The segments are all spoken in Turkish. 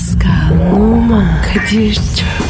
Pascal, Oman, Kadir çok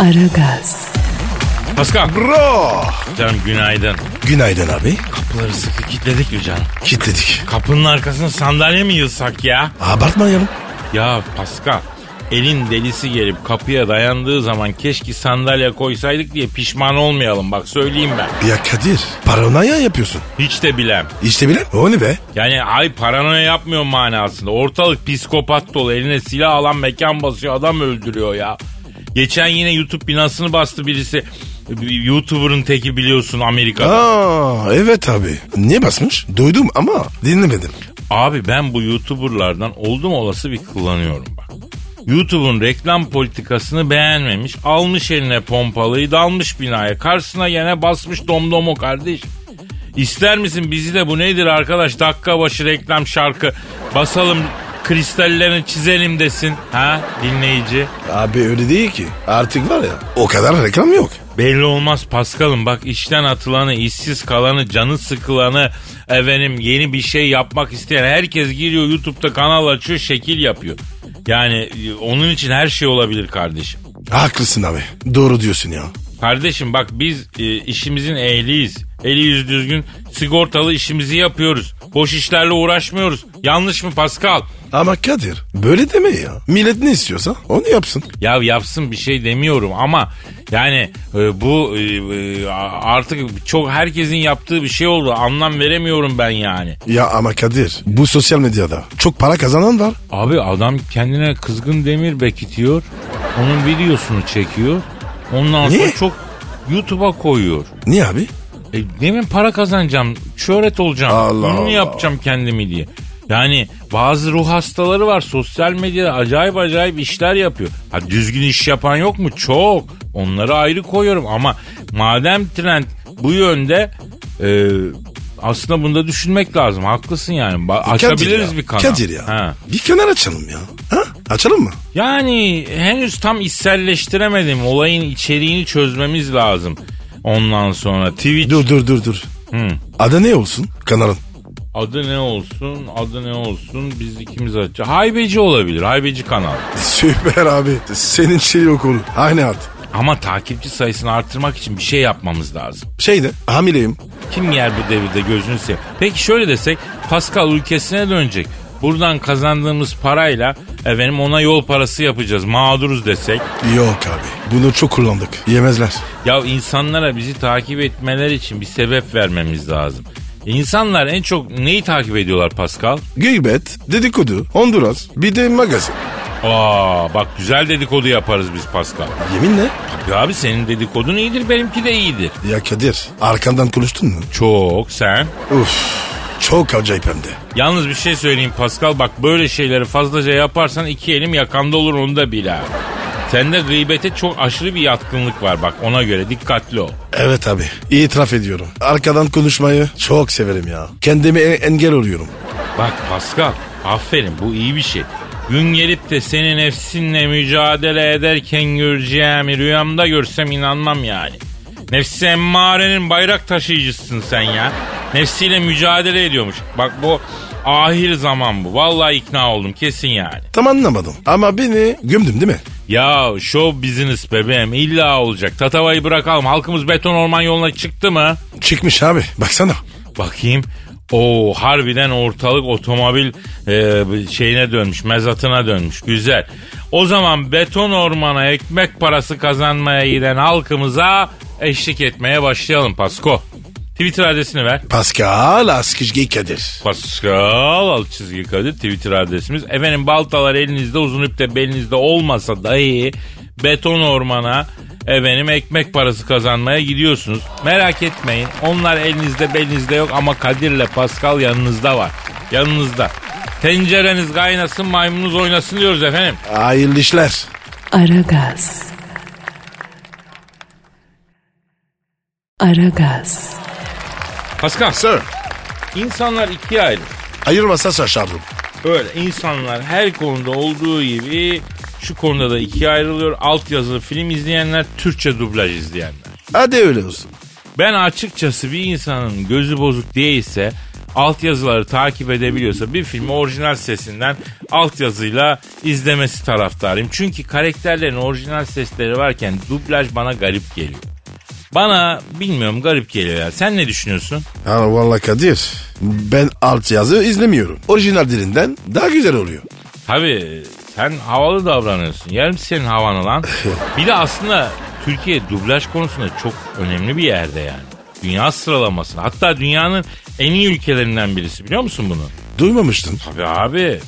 Aragaz, Pascal. Bro. Canım günaydın. Günaydın abi. Kapıları sıkı kilitledik mi canım? Kilitledik. Kapının arkasına sandalye mi yılsak ya? Abartmayalım. Ya Pascal elin delisi gelip kapıya dayandığı zaman keşke sandalye koysaydık diye pişman olmayalım bak söyleyeyim ben. Ya Kadir paranoya yapıyorsun. Hiç de bilem. İşte bile o ne be? Yani ay paranoya yapmıyorum manasında. Ortalık psikopat dolu eline silah alan mekan basıyor adam öldürüyor ya. Geçen yine YouTube binasını bastı birisi. YouTuber'ın teki biliyorsun Amerika'da. Aa evet abi. Niye basmış? Duydum ama dinlemedim. Abi ben bu YouTuber'lardan oldum olası bir kullanıyorum bak. YouTube'un reklam politikasını beğenmemiş. Almış eline pompalıyı dalmış binaya. Karşısına gene basmış domdomo kardeş. İster misin bizi de bu nedir arkadaş dakika başı reklam şarkı basalım kristallerini çizelim desin. Ha dinleyici. Abi öyle değil ki. Artık var ya o kadar reklam yok. Belli olmaz Paskal'ım bak işten atılanı, işsiz kalanı, canı sıkılanı, efendim yeni bir şey yapmak isteyen herkes giriyor YouTube'da kanal açıyor, şekil yapıyor. Yani e, onun için her şey olabilir kardeşim. Haklısın abi. Doğru diyorsun ya. Kardeşim bak biz e, işimizin ehliyiz. Eli yüz düzgün sigortalı işimizi yapıyoruz. Boş işlerle uğraşmıyoruz. Yanlış mı Pascal? Ama Kadir böyle deme ya. Millet ne istiyorsa onu yapsın. Ya yapsın bir şey demiyorum ama yani e, bu e, e, artık çok herkesin yaptığı bir şey oldu. Anlam veremiyorum ben yani. Ya ama Kadir bu sosyal medyada çok para kazanan var. Abi adam kendine kızgın demir bekitiyor. Onun videosunu çekiyor. Ondan Niye? sonra çok YouTube'a koyuyor. Niye abi? E, ne bileyim para kazanacağım, şöhret olacağım, Allah ünlü Allah. yapacağım kendimi diye. Yani bazı ruh hastaları var sosyal medyada acayip acayip işler yapıyor. Ha düzgün iş yapan yok mu? Çok. Onları ayrı koyuyorum ama madem trend bu yönde e, aslında bunda düşünmek lazım. Haklısın yani. Ba- açabiliriz Kadir ya, bir kanal. Kadir ya. Ha. Bir kanal açalım ya. Ha? Açalım mı? Yani henüz tam içselleştiremedim. Olayın içeriğini çözmemiz lazım. Ondan sonra Twitch. Dur dur dur dur. Hı. Adı ne olsun kanalın? Adı ne olsun? Adı ne olsun? Biz ikimiz açacağız. Haybeci olabilir. Haybeci kanal. Süper abi. Senin şey yok olur. Aynı ad. Ama takipçi sayısını arttırmak için bir şey yapmamız lazım. Şeyde hamileyim. Kim yer bu devirde gözünü seveyim. Peki şöyle desek Pascal ülkesine dönecek. Buradan kazandığımız parayla efendim ona yol parası yapacağız. Mağduruz desek. Yok abi. Bunu çok kullandık. Yemezler. Ya insanlara bizi takip etmeleri için bir sebep vermemiz lazım. İnsanlar en çok neyi takip ediyorlar Pascal? Gıybet, dedikodu, Honduras, bir de magazin. Aa bak güzel dedikodu yaparız biz Pascal. Yeminle. Tabii abi senin dedikodun iyidir benimki de iyidir. Ya Kadir arkandan konuştun mu? Çok sen. Uf. Çok acayip hem de. Yalnız bir şey söyleyeyim Pascal bak böyle şeyleri fazlaca yaparsan iki elim yakanda olur onu da bil ha. Sende gıybete çok aşırı bir yatkınlık var bak ona göre dikkatli ol. Evet abi. itiraf ediyorum. Arkadan konuşmayı çok severim ya. Kendime en- engel oluyorum. Bak Pascal aferin bu iyi bir şey. Gün gelip de senin nefsinle mücadele ederken göreceğimi rüyamda görsem inanmam yani. Nefsi emmarenin bayrak taşıyıcısın sen ya. Nefsiyle mücadele ediyormuş. Bak bu ahir zaman bu. Vallahi ikna oldum kesin yani. Tam anlamadım. Ama beni gömdün değil mi? Ya show business bebeğim illa olacak. Tatavayı bırakalım. Halkımız beton orman yoluna çıktı mı? Çıkmış abi. Baksana. Bakayım. O harbiden ortalık otomobil e, şeyine dönmüş, mezatına dönmüş. Güzel. O zaman beton ormana ekmek parası kazanmaya giden halkımıza eşlik etmeye başlayalım Pasko. Twitter adresini ver. Pascal Askizgi Kadir. Pascal alt çizgi Kadir Twitter adresimiz. Efendim baltalar elinizde uzun ip de belinizde olmasa dahi beton ormana efendim ekmek parası kazanmaya gidiyorsunuz. Merak etmeyin onlar elinizde belinizde yok ama Kadir'le Pascal yanınızda var. Yanınızda. Tencereniz kaynasın maymununuz oynasın diyoruz efendim. Hayırlı işler. Aragaz. Aragaz. Pascal Sir. insanlar ikiye ayrı. Ayırmasa şaşardım. Öyle insanlar her konuda olduğu gibi şu konuda da ikiye ayrılıyor. Altyazılı film izleyenler, Türkçe dublaj izleyenler. Hadi öyle olsun. Ben açıkçası bir insanın gözü bozuk değilse altyazıları takip edebiliyorsa bir filmi orijinal sesinden altyazıyla izlemesi taraftarıyım. Çünkü karakterlerin orijinal sesleri varken dublaj bana garip geliyor. Bana bilmiyorum garip geliyor ya. Sen ne düşünüyorsun? Ha vallahi Kadir. Ben alt yazı izlemiyorum. Orijinal dilinden daha güzel oluyor. Tabii sen havalı davranıyorsun. Yarım senin havanı lan. Bir de aslında Türkiye dublaj konusunda çok önemli bir yerde yani. Dünya sıralamasında. Hatta dünyanın en iyi ülkelerinden birisi biliyor musun bunu? Duymamıştın. Tabii abi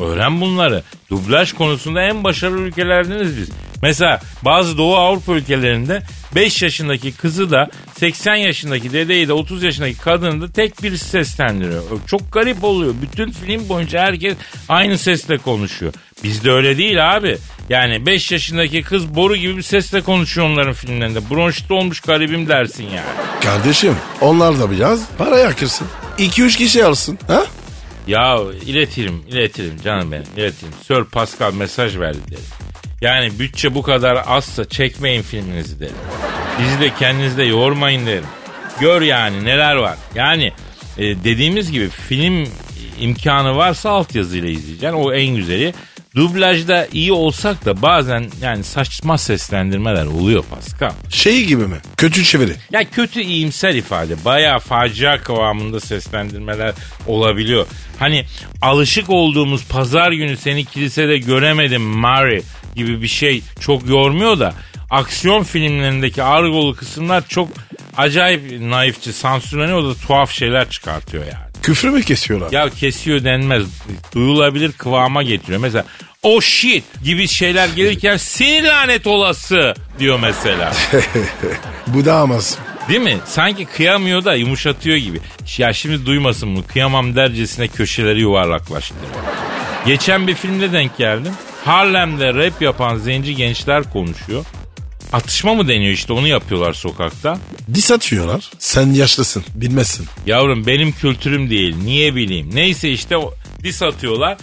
öğren bunları. Dublaj konusunda en başarılı ülkelerdeniz biz. Mesela bazı Doğu Avrupa ülkelerinde 5 yaşındaki kızı da 80 yaşındaki dedeyi de 30 yaşındaki kadını da tek birisi seslendiriyor. Çok garip oluyor. Bütün film boyunca herkes aynı sesle konuşuyor. Bizde öyle değil abi. Yani 5 yaşındaki kız boru gibi bir sesle konuşuyor onların filmlerinde. Bronşit olmuş garibim dersin yani. Kardeşim onlar da biraz para yakırsın. 2-3 kişi alsın. Ha? Ya iletirim, iletirim canım benim, iletirim. Sir Pascal mesaj verdi derim. Yani bütçe bu kadar azsa çekmeyin filminizi derim. Bizi de kendinizde yormayın derim. Gör yani neler var. Yani e, dediğimiz gibi film imkanı varsa altyazıyla izleyeceksin. O en güzeli. Dublajda iyi olsak da bazen yani saçma seslendirmeler oluyor Pascal. Şey gibi mi? Kötü çeviri. Ya kötü iyimser ifade. Bayağı facia kıvamında seslendirmeler olabiliyor. Hani alışık olduğumuz pazar günü seni kilisede göremedim Mary gibi bir şey çok yormuyor da aksiyon filmlerindeki argolu kısımlar çok acayip naifçe sansürleniyor da tuhaf şeyler çıkartıyor yani. Küfür mü kesiyorlar? Ya kesiyor denmez. Duyulabilir kıvama getiriyor. Mesela o shit gibi şeyler gelirken sinir lanet olası diyor mesela. Bu da amaz. Değil mi? Sanki kıyamıyor da yumuşatıyor gibi. Ya şimdi duymasın bunu. Kıyamam dercesine köşeleri yuvarlaklaştırıyor. Geçen bir filmde denk geldim. Harlem'de rap yapan zenci gençler konuşuyor. Atışma mı deniyor işte onu yapıyorlar sokakta. Dis atıyorlar. Sen yaşlısın. Bilmezsin. Yavrum benim kültürüm değil. Niye bileyim? Neyse işte o dis atıyorlar.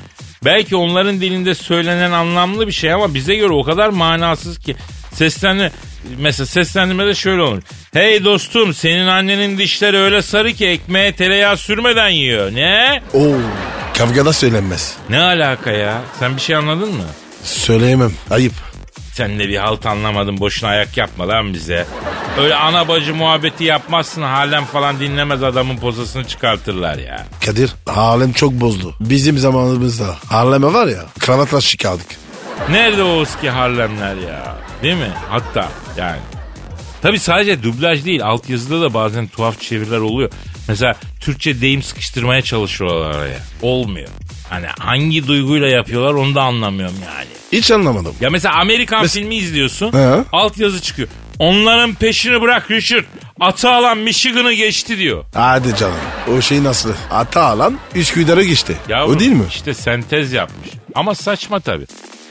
Belki onların dilinde söylenen anlamlı bir şey ama bize göre o kadar manasız ki. Seslenme, mesela seslendirmede şöyle olur. Hey dostum senin annenin dişleri öyle sarı ki ekmeğe tereyağı sürmeden yiyor. Ne? Oo. Kavgada söylenmez. Ne alaka ya? Sen bir şey anladın mı? Söyleyemem. Ayıp. Sen de bir halt anlamadın boşuna ayak yapma lan bize. Öyle ana bacı muhabbeti yapmazsın halen falan dinlemez adamın posasını çıkartırlar ya. Kadir Harlem çok bozdu. Bizim zamanımızda Harlem'e var ya kravatla çıkardık. Nerede o eski Harlemler ya? Değil mi? Hatta yani. Tabi sadece dublaj değil altyazıda da bazen tuhaf çeviriler oluyor. Mesela Türkçe deyim sıkıştırmaya çalışıyorlar araya. Olmuyor. Hani hangi duyguyla yapıyorlar onu da anlamıyorum yani. Hiç anlamadım. Ya mesela Amerikan Mes- filmi izliyorsun. He. Altyazı çıkıyor. Onların peşini bırak Richard. Atı alan Michigan'ı geçti diyor. Hadi canım. O şey nasıl? Ata alan Üsküdar'a geçti. Yavrum, o değil mi? İşte sentez yapmış. Ama saçma tabii.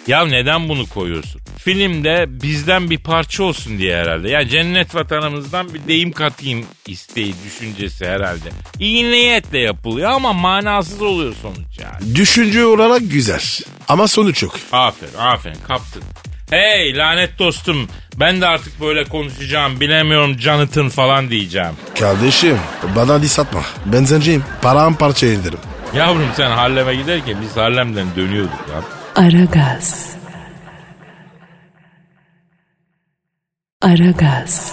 Ya neden bunu koyuyorsun? Filmde bizden bir parça olsun diye herhalde. Ya cennet vatanımızdan bir deyim katayım isteği, düşüncesi herhalde. İyi niyetle yapılıyor ama manasız oluyor sonuç yani. Düşünce olarak güzel. Ama sonuç yok. Aferin, aferin kaptın. Hey lanet dostum ben de artık böyle konuşacağım bilemiyorum Jonathan falan diyeceğim. Kardeşim bana dis atma. Ben zenciyim. Paramparça ederim. Yavrum sen Harlem'e giderken biz Harlem'den dönüyorduk ya. Aragaz. Aragaz.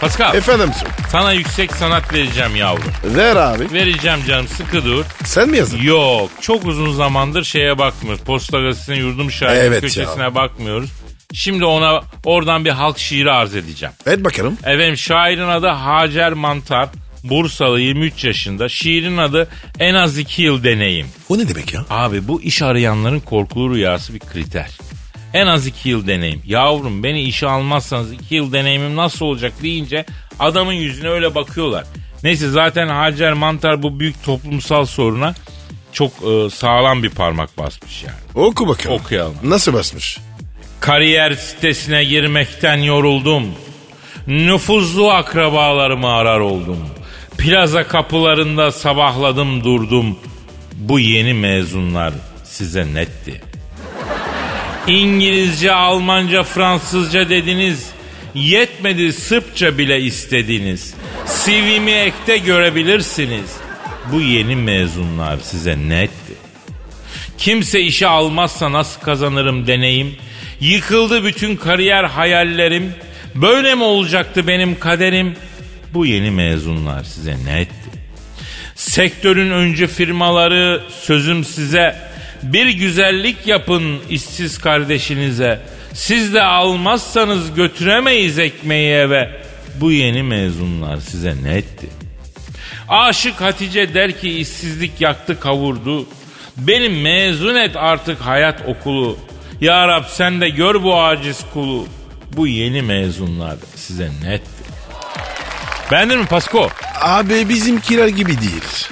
Pascal Efendim sir. sana yüksek sanat vereceğim yavrum. Ver abi. Vereceğim canım sıkı dur. Sen mi yazdın? Yok çok uzun zamandır şeye bakmıyoruz. Posta gazetesinin yurdum şairi Evet köşesine ya. bakmıyoruz. Şimdi ona oradan bir halk şiiri arz edeceğim. Et bakalım. Efendim şairin adı Hacer Mantar. Bursalı 23 yaşında. Şiirin adı en az 2 yıl deneyim. O ne demek ya? Abi bu iş arayanların korkulu rüyası bir kriter. En az 2 yıl deneyim. Yavrum beni işe almazsanız 2 yıl deneyimim nasıl olacak deyince adamın yüzüne öyle bakıyorlar. Neyse zaten Hacer Mantar bu büyük toplumsal soruna çok e, sağlam bir parmak basmış yani. Oku bakalım. Okuyalım. Nasıl basmış? Kariyer sitesine girmekten yoruldum. Nüfuzlu akrabalarımı arar oldum. Plaza kapılarında sabahladım durdum. Bu yeni mezunlar size netti. İngilizce, Almanca, Fransızca dediniz. Yetmedi Sırpça bile istediniz. CV'mi ekte görebilirsiniz. Bu yeni mezunlar size netti. Kimse işe almazsa nasıl kazanırım deneyim. Yıkıldı bütün kariyer hayallerim. Böyle mi olacaktı benim kaderim? Bu yeni mezunlar size ne etti? Sektörün öncü firmaları sözüm size bir güzellik yapın işsiz kardeşinize. Siz de almazsanız götüremeyiz ekmeği eve. Bu yeni mezunlar size ne etti? Aşık Hatice der ki işsizlik yaktı kavurdu. Benim mezun et artık hayat okulu. Ya Rab sen de gör bu aciz kulu. Bu yeni mezunlar size net. Beğendin mi Pasko? Abi bizimkiler gibi değil.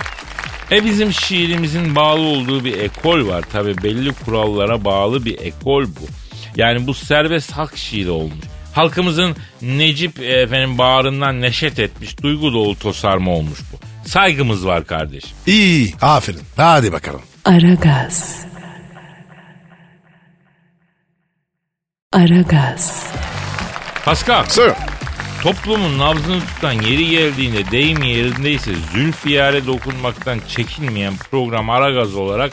E bizim şiirimizin bağlı olduğu bir ekol var. Tabi belli kurallara bağlı bir ekol bu. Yani bu serbest halk şiiri olmuş. Halkımızın Necip efendim bağrından neşet etmiş duygu dolu tosarma olmuş bu. Saygımız var kardeşim. İyi aferin. Hadi bakalım. Aragaz. Aragaz. Pascal Sir. Toplumun nabzını tutan yeri geldiğinde deyim yerindeyse zülfiyare dokunmaktan çekinmeyen program Aragaz olarak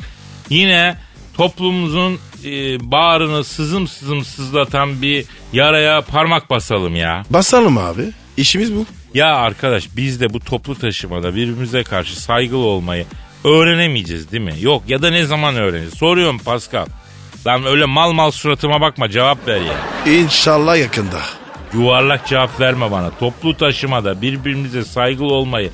yine toplumumuzun e, bağrını sızım sızım sızlatan bir yaraya parmak basalım ya. Basalım abi. İşimiz bu. Ya arkadaş biz de bu toplu taşımada birbirimize karşı saygılı olmayı öğrenemeyeceğiz değil mi? Yok ya da ne zaman öğreneceğiz? Soruyorum Pascal. Lan öyle mal mal suratıma bakma cevap ver ya. İnşallah yakında. Yuvarlak cevap verme bana. Toplu taşımada birbirimize saygılı olmayı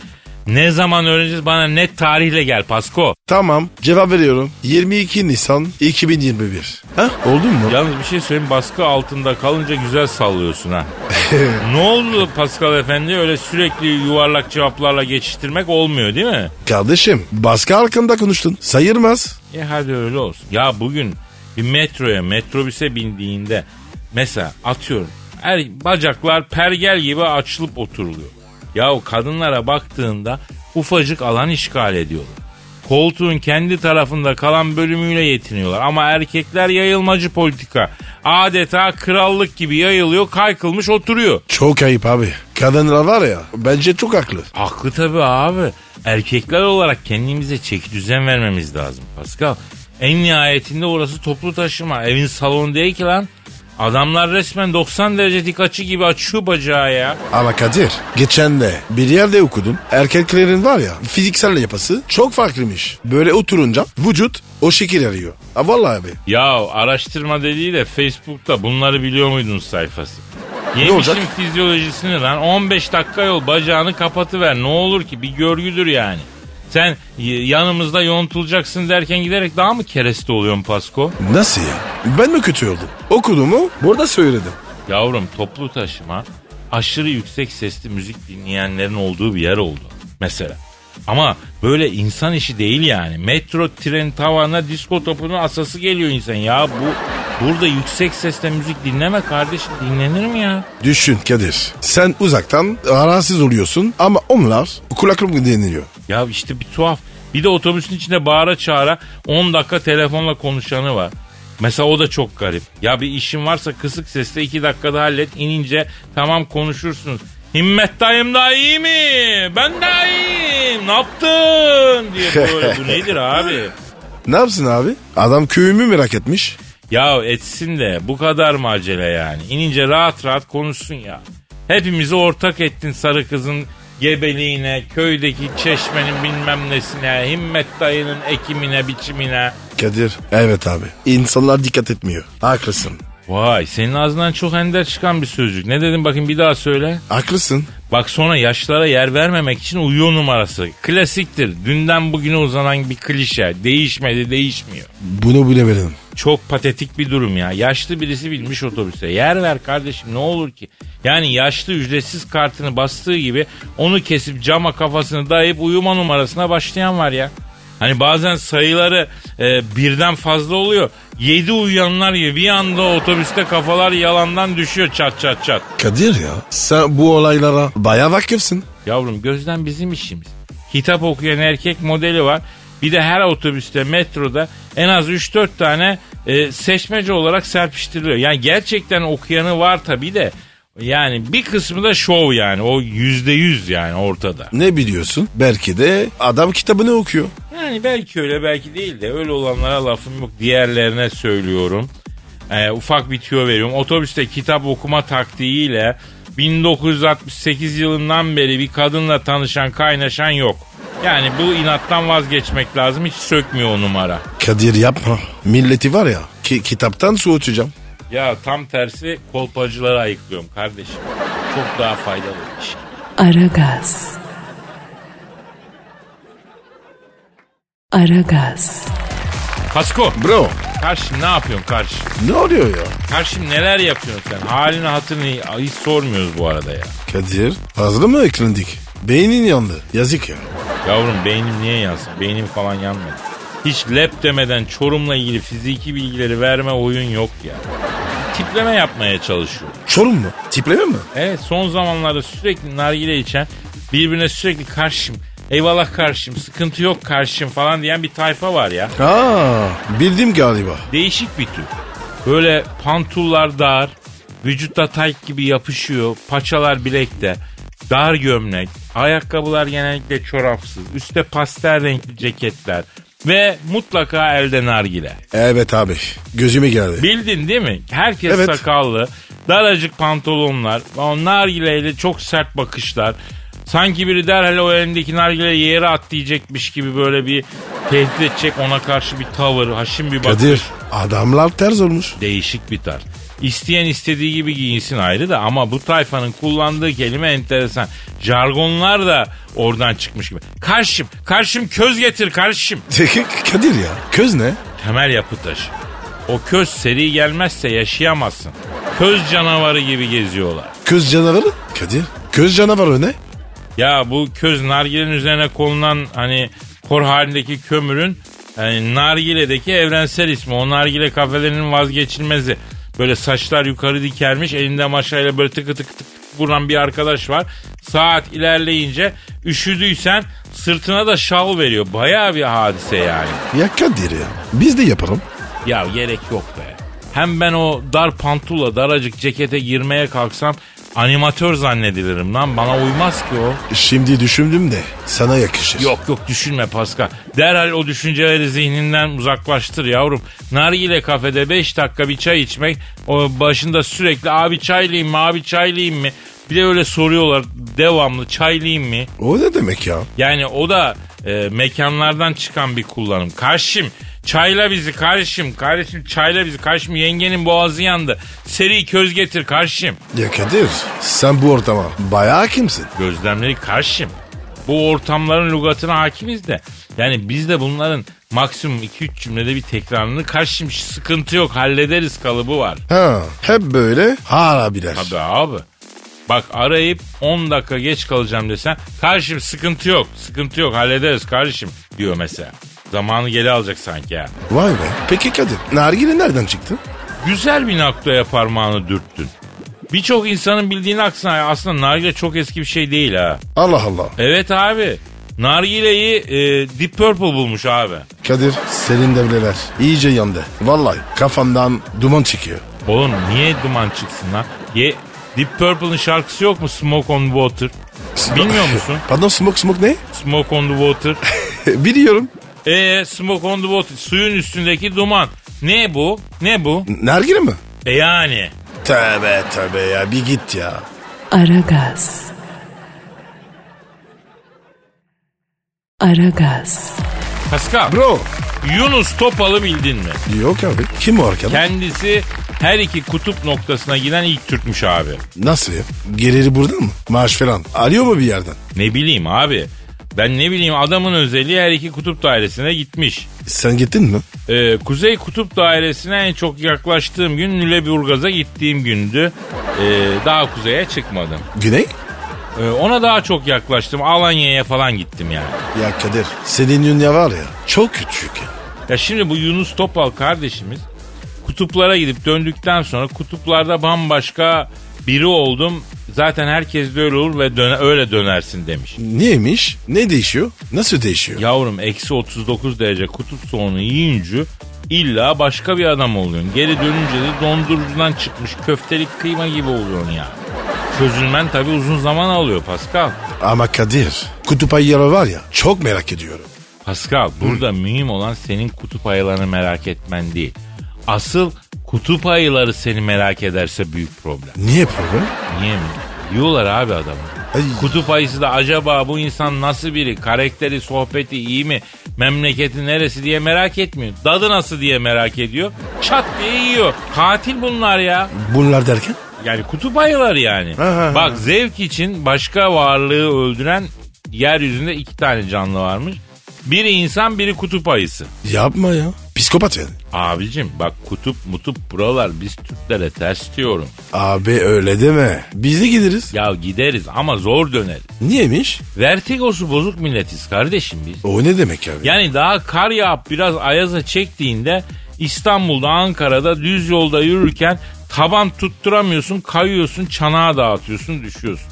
ne zaman öğreneceğiz bana net tarihle gel Pasko. Tamam cevap veriyorum. 22 Nisan 2021. Ha oldu mu? Yalnız bir şey söyleyeyim baskı altında kalınca güzel sallıyorsun ha. ne oldu Pascal Efendi öyle sürekli yuvarlak cevaplarla geçiştirmek olmuyor değil mi? Kardeşim baskı hakkında konuştun. Sayırmaz. E hadi öyle olsun. Ya bugün bir metroya metrobüse bindiğinde mesela atıyorum her bacaklar pergel gibi açılıp oturuluyor. Ya kadınlara baktığında ufacık alan işgal ediyorlar. Koltuğun kendi tarafında kalan bölümüyle yetiniyorlar. Ama erkekler yayılmacı politika. Adeta krallık gibi yayılıyor, kaykılmış oturuyor. Çok ayıp abi. Kadınlar var ya bence çok haklı. Haklı tabii abi. Erkekler olarak kendimize çeki düzen vermemiz lazım Pascal. En nihayetinde orası toplu taşıma. Evin salonu değil ki lan. Adamlar resmen 90 derece dik açı gibi açıyor bacağı ya. Ama Kadir geçen de bir yerde okudum. Erkeklerin var ya fiziksel yapısı çok farklıymış. Böyle oturunca vücut o şekil arıyor. Ha vallahi abi. Ya araştırma dediği de Facebook'ta bunları biliyor muydun sayfası? Yemişin fizyolojisini lan 15 dakika yol bacağını kapatıver ne olur ki bir görgüdür yani. Sen yanımızda yontulacaksın derken giderek daha mı kereste oluyorsun Pasko? Nasıl ya? Ben mi kötü oldum? Okudumu burada söyledim. Yavrum toplu taşıma aşırı yüksek sesli müzik dinleyenlerin olduğu bir yer oldu mesela. Ama böyle insan işi değil yani. Metro, tren, tavana, disko topunun asası geliyor insan. Ya bu burada yüksek sesle müzik dinleme kardeşim. Dinlenir mi ya? Düşün Kadir. Sen uzaktan rahatsız oluyorsun ama onlar kulaklık dinliyor. Ya işte bir tuhaf. Bir de otobüsün içinde bağıra çağıra 10 dakika telefonla konuşanı var. Mesela o da çok garip. Ya bir işin varsa kısık sesle 2 dakikada hallet. inince tamam konuşursunuz. Himmet dayım da iyi mi? Ben de iyiyim. Ne yaptın? diye böyle. Bu nedir abi? Ne yapsın abi? Adam köyümü merak etmiş. Ya etsin de bu kadar mı acele yani? İnince rahat rahat konuşsun ya. Hepimizi ortak ettin sarı kızın gebeliğine, köydeki çeşmenin bilmem nesine, himmet dayının ekimine, biçimine. Kadir. Evet abi. İnsanlar dikkat etmiyor. Haklısın. Vay senin ağzından çok ender çıkan bir sözcük. Ne dedin bakayım bir daha söyle. Haklısın. Bak sonra yaşlara yer vermemek için uyuyor numarası. Klasiktir. Dünden bugüne uzanan bir klişe. Değişmedi değişmiyor. Bunu bilemedim. Çok patetik bir durum ya. Yaşlı birisi binmiş otobüse. Yer ver kardeşim ne olur ki. Yani yaşlı ücretsiz kartını bastığı gibi onu kesip cama kafasını dayayıp uyuma numarasına başlayan var ya. Hani bazen sayıları e, birden fazla oluyor. Yedi uyuyanlar gibi bir anda otobüste kafalar yalandan düşüyor çat çat çat. Kadir ya sen bu olaylara baya vakıfsın. Yavrum gözden bizim işimiz. Kitap okuyan erkek modeli var. Bir de her otobüste, metroda en az 3-4 tane e, seçmece olarak serpiştiriliyor. Yani gerçekten okuyanı var tabii de. Yani bir kısmı da şov yani. O yüzde yüz yani ortada. Ne biliyorsun? Belki de adam kitabını okuyor. Yani belki öyle belki değil de öyle olanlara lafım yok. Diğerlerine söylüyorum. Ee, ufak bir tüyo veriyorum. Otobüste kitap okuma taktiğiyle 1968 yılından beri bir kadınla tanışan kaynaşan yok. Yani bu inattan vazgeçmek lazım. Hiç sökmüyor o numara. Kadir yapma. Milleti var ya ki, kitaptan soğutacağım. Ya tam tersi kolpacıları ayıklıyorum kardeşim. Çok daha faydalı bir iş. Aragaz. Aragaz. Pasko Bro karşım ne yapıyorsun karşım? ne oluyor ya? Karşım neler yapıyorsun sen? Halini hatırını hiç sormuyoruz bu arada ya. Kadir hazır mı eklendik? Beynin yandı. Yazık ya. Yavrum beynim niye yansın? Beynim falan yanmadı. Hiç lep demeden Çorum'la ilgili fiziki bilgileri verme oyun yok ya. Tipleme yapmaya çalışıyor. Çorum mu? Tipleme mi? Evet son zamanlarda sürekli nargile içen birbirine sürekli karşım. Eyvallah karşım, sıkıntı yok karşım falan diyen bir tayfa var ya. Aa bildim galiba. Değişik bir tür. Böyle pantullar dar, vücutta tayt gibi yapışıyor, paçalar bilekte, dar gömlek, ayakkabılar genellikle çorapsız, üstte pastel renkli ceketler ve mutlaka elde nargile. Evet abi gözüme geldi. Bildin değil mi? Herkes Evet. sakallı, daracık pantolonlar, nargileyle çok sert bakışlar. Sanki biri derhal o elindeki nargileyi yere at diyecekmiş gibi böyle bir tehdit edecek ona karşı bir tavır, haşim bir bakış. Kadir adamlar ters olmuş. Değişik bir tarz. İsteyen istediği gibi giyinsin ayrı da ama bu tayfanın kullandığı kelime enteresan. Jargonlar da oradan çıkmış gibi. Karşım, karşım köz getir karşım. Kadir ya köz ne? Temel yapı taşı. O köz seri gelmezse yaşayamazsın. Köz canavarı gibi geziyorlar. Köz canavarı? Kadir köz canavarı ne? Ya bu köz nargilenin üzerine konulan hani kor halindeki kömürün yani nargiledeki evrensel ismi. O nargile kafelerinin vazgeçilmezi. Böyle saçlar yukarı dikermiş elinde maşayla böyle tıkı tıkı tık vuran bir arkadaş var. Saat ilerleyince üşüdüysen sırtına da şal veriyor. Bayağı bir hadise yani. Ya Kadir ya biz de yapalım. Ya gerek yok be. Hem ben o dar pantula daracık cekete girmeye kalksam animatör zannedilirim lan. Bana uymaz ki o. Şimdi düşündüm de sana yakışır. Yok yok düşünme Pascal. Derhal o düşünceleri zihninden uzaklaştır yavrum. Nargile kafede 5 dakika bir çay içmek o başında sürekli abi çaylıyım mı abi çaylıyım mı? Bir de öyle soruyorlar devamlı çaylıyım mı? O ne demek ya? Yani o da e, mekanlardan çıkan bir kullanım. Karşım çayla bizi karşım. Kardeşim çayla bizi karşım. Yengenin boğazı yandı. Seri köz getir karşım. Ya Kadir sen bu ortama bayağı kimsin? Gözlemleri karşım. Bu ortamların lügatına hakimiz de. Yani biz de bunların maksimum 2-3 cümlede bir tekrarını karşım sıkıntı yok hallederiz kalıbı var. Ha hep böyle harabiler. Tabii abi. Bak arayıp 10 dakika geç kalacağım desen karşım sıkıntı yok sıkıntı yok hallederiz kardeşim diyor mesela. Zamanı geri alacak sanki ya. Vay be. Peki Kadir nargile nereden çıktı? Güzel bir noktaya parmağını dürttün. Birçok insanın bildiğin aksine aslında nargile çok eski bir şey değil ha. Allah Allah. Evet abi. Nargileyi e, Deep Purple bulmuş abi. Kadir senin devreler iyice yandı. Vallahi kafamdan duman çıkıyor. Oğlum niye duman çıksın lan? Ye, Deep Purple'ın şarkısı yok mu Smoke on Water? Bilmiyor musun? Pardon smoke smoke ne? Smoke on the Water. Biliyorum. E Smoke on the Water suyun üstündeki duman. Ne bu? Ne bu? Nargile mi? E yani. Tövbe tövbe ya bir git ya. Aragaz. Aragaz. Pascal. Bro. Yunus Topal'ı bildin mi? Yok abi. Kim o arkadaş? Kendisi her iki kutup noktasına giden ilk Türkmüş abi. Nasıl ya? Geliri buradan mı? Maaş falan. Arıyor mu bir yerden? Ne bileyim abi. Ben ne bileyim adamın özelliği her iki kutup dairesine gitmiş. Sen gittin mi? Ee, Kuzey Kutup Dairesi'ne en çok yaklaştığım gün Lüleburgaz'a gittiğim gündü. Ee, daha kuzeye çıkmadım. Güney? Ee, ona daha çok yaklaştım. Alanya'ya falan gittim yani. Ya Kadir senin dünya var ya çok küçük. Ya şimdi bu Yunus Topal kardeşimiz kutuplara gidip döndükten sonra kutuplarda bambaşka biri oldum. Zaten herkes de öyle olur ve döne, öyle dönersin demiş. Niyeymiş? Ne değişiyor? Nasıl değişiyor? Yavrum eksi 39 derece kutup soğunu yiyince illa başka bir adam oluyorsun. Geri dönünce de dondurucudan çıkmış köftelik kıyma gibi oluyorsun ya. Çözülmen tabi uzun zaman alıyor Pascal. Ama Kadir kutup ayıları var ya çok merak ediyorum. Pascal burada mühim olan senin kutup ayılarını merak etmen değil. Asıl kutup ayıları seni merak ederse büyük problem. Niye problem? Niye mi? Diyorlar abi adamı. Ay. Kutup ayısı da acaba bu insan nasıl biri? Karakteri, sohbeti iyi mi? Memleketi neresi diye merak etmiyor. Dadı nasıl diye merak ediyor. Çat diye yiyor. Katil bunlar ya. Bunlar derken? Yani kutup ayıları yani. Ha, ha, ha. Bak zevk için başka varlığı öldüren yeryüzünde iki tane canlı varmış. Biri insan biri kutup ayısı. Yapma ya. Psikopat yani. Abicim bak kutup mutup buralar biz Türklere ters diyorum. Abi öyle deme. Biz de gideriz. Ya gideriz ama zor döneriz. Niyemiş? Vertigosu bozuk milletiz kardeşim biz. O ne demek abi? Yani daha kar yağıp biraz ayaza çektiğinde İstanbul'da Ankara'da düz yolda yürürken taban tutturamıyorsun kayıyorsun çanağa dağıtıyorsun düşüyorsun.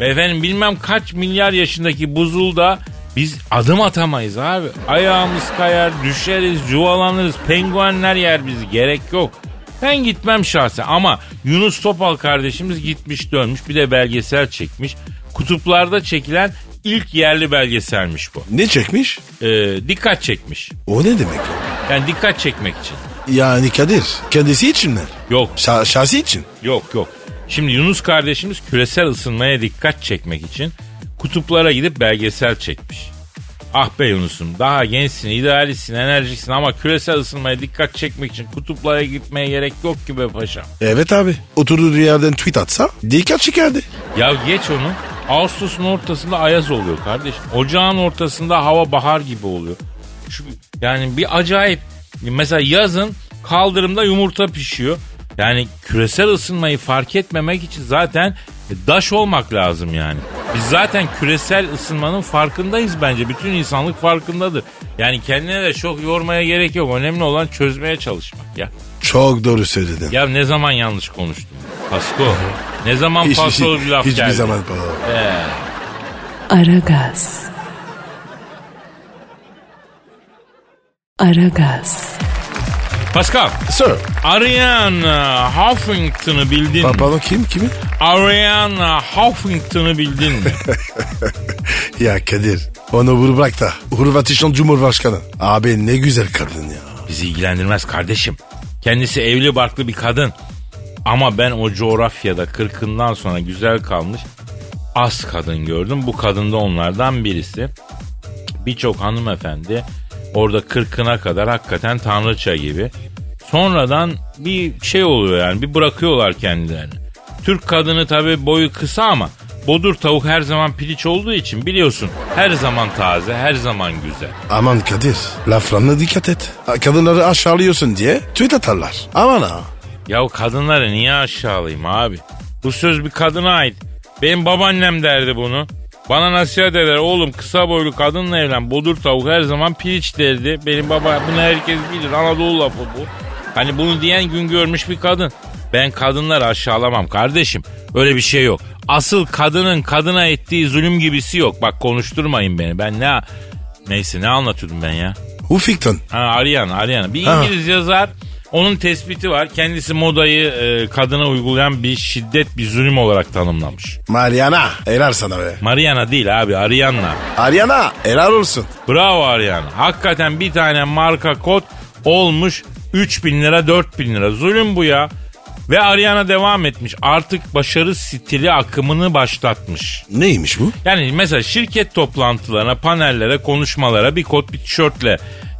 Efendim bilmem kaç milyar yaşındaki buzulda biz adım atamayız abi. Ayağımız kayar, düşeriz, yuvalanırız, penguenler yer bizi gerek yok. Ben gitmem şahsen ama Yunus Topal kardeşimiz gitmiş dönmüş bir de belgesel çekmiş. Kutuplarda çekilen ilk yerli belgeselmiş bu. Ne çekmiş? Ee, dikkat çekmiş. O ne demek? Yani dikkat çekmek için. Yani Kadir kendisi için mi? Yok Şa- şahsi için. yok yok. Şimdi Yunus kardeşimiz küresel ısınmaya dikkat çekmek için kutuplara gidip belgesel çekmiş. Ah be Yunus'um daha gençsin, idealistsin, enerjiksin ama küresel ısınmaya dikkat çekmek için kutuplara gitmeye gerek yok ki be paşam. Evet abi. Oturduğu yerden tweet atsa dikkat çekerdi. Ya geç onu. Ağustos'un ortasında ayaz oluyor kardeşim. Ocağın ortasında hava bahar gibi oluyor. Şu, yani bir acayip. Mesela yazın kaldırımda yumurta pişiyor. Yani küresel ısınmayı fark etmemek için zaten daş olmak lazım yani. Biz zaten küresel ısınmanın farkındayız bence. Bütün insanlık farkındadır. Yani kendine de çok yormaya gerek yok. Önemli olan çözmeye çalışmak ya. Çok doğru söyledin. Ya ne zaman yanlış konuştum? Pasko. Ne zaman Hiç- paso bir laf hiçbir geldi? zaman falan. Ee, Aragaz. Aragaz. Pascal, Sir. Ariana Huffington'ı bildin mi? Pardon kim kimi? Ariana Huffington'ı bildin mi? Ya Kadir onu vur bırak da. Hırvatistan Cumhurbaşkanı. Abi ne güzel kadın ya. Bizi ilgilendirmez kardeşim. Kendisi evli barklı bir kadın. Ama ben o coğrafyada kırkından sonra güzel kalmış az kadın gördüm. Bu kadın da onlardan birisi. Birçok hanımefendi orada kırkına kadar hakikaten tanrıça gibi. Sonradan bir şey oluyor yani bir bırakıyorlar kendilerini. Türk kadını tabi boyu kısa ama bodur tavuk her zaman piliç olduğu için biliyorsun her zaman taze her zaman güzel. Aman Kadir laflarına dikkat et. Kadınları aşağılıyorsun diye tweet atarlar. Aman ha. Ya kadınları niye aşağılayayım abi? Bu söz bir kadına ait. Benim babaannem derdi bunu. Bana nasihat eder oğlum kısa boylu kadınla evlen bodur tavuk her zaman piliç derdi. Benim baba bunu herkes bilir Anadolu lafı bu. Hani bunu diyen gün görmüş bir kadın. Ben kadınları aşağılamam kardeşim. Öyle bir şey yok. Asıl kadının kadına ettiği zulüm gibisi yok. Bak konuşturmayın beni. Ben ne... Neyse ne anlatıyordum ben ya? Huffington. Ha Ariana, Ariana. Bir Ha. İngiliz yazar onun tespiti var. Kendisi modayı e, kadına uygulayan bir şiddet, bir zulüm olarak tanımlamış. Mariana. Helal sana be. Mariana değil abi, Ariana. Ariana helal olsun. Bravo Ariana. Hakikaten bir tane marka kod olmuş 3000 lira 4000 lira. Zulüm bu ya. Ve Ariana devam etmiş. Artık başarı stili akımını başlatmış. Neymiş bu? Yani mesela şirket toplantılarına, panellere, konuşmalara bir kot bir tişörtle